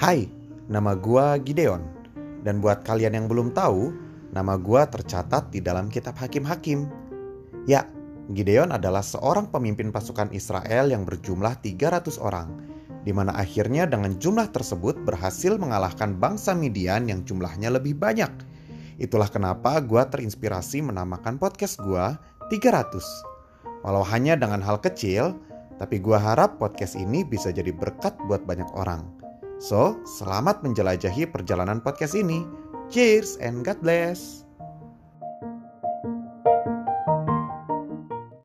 Hai, nama gua Gideon. Dan buat kalian yang belum tahu, nama gua tercatat di dalam kitab Hakim-Hakim. Ya, Gideon adalah seorang pemimpin pasukan Israel yang berjumlah 300 orang, di mana akhirnya dengan jumlah tersebut berhasil mengalahkan bangsa Midian yang jumlahnya lebih banyak. Itulah kenapa gua terinspirasi menamakan podcast gua 300. Walau hanya dengan hal kecil, tapi gua harap podcast ini bisa jadi berkat buat banyak orang. So, selamat menjelajahi perjalanan podcast ini. Cheers and God bless.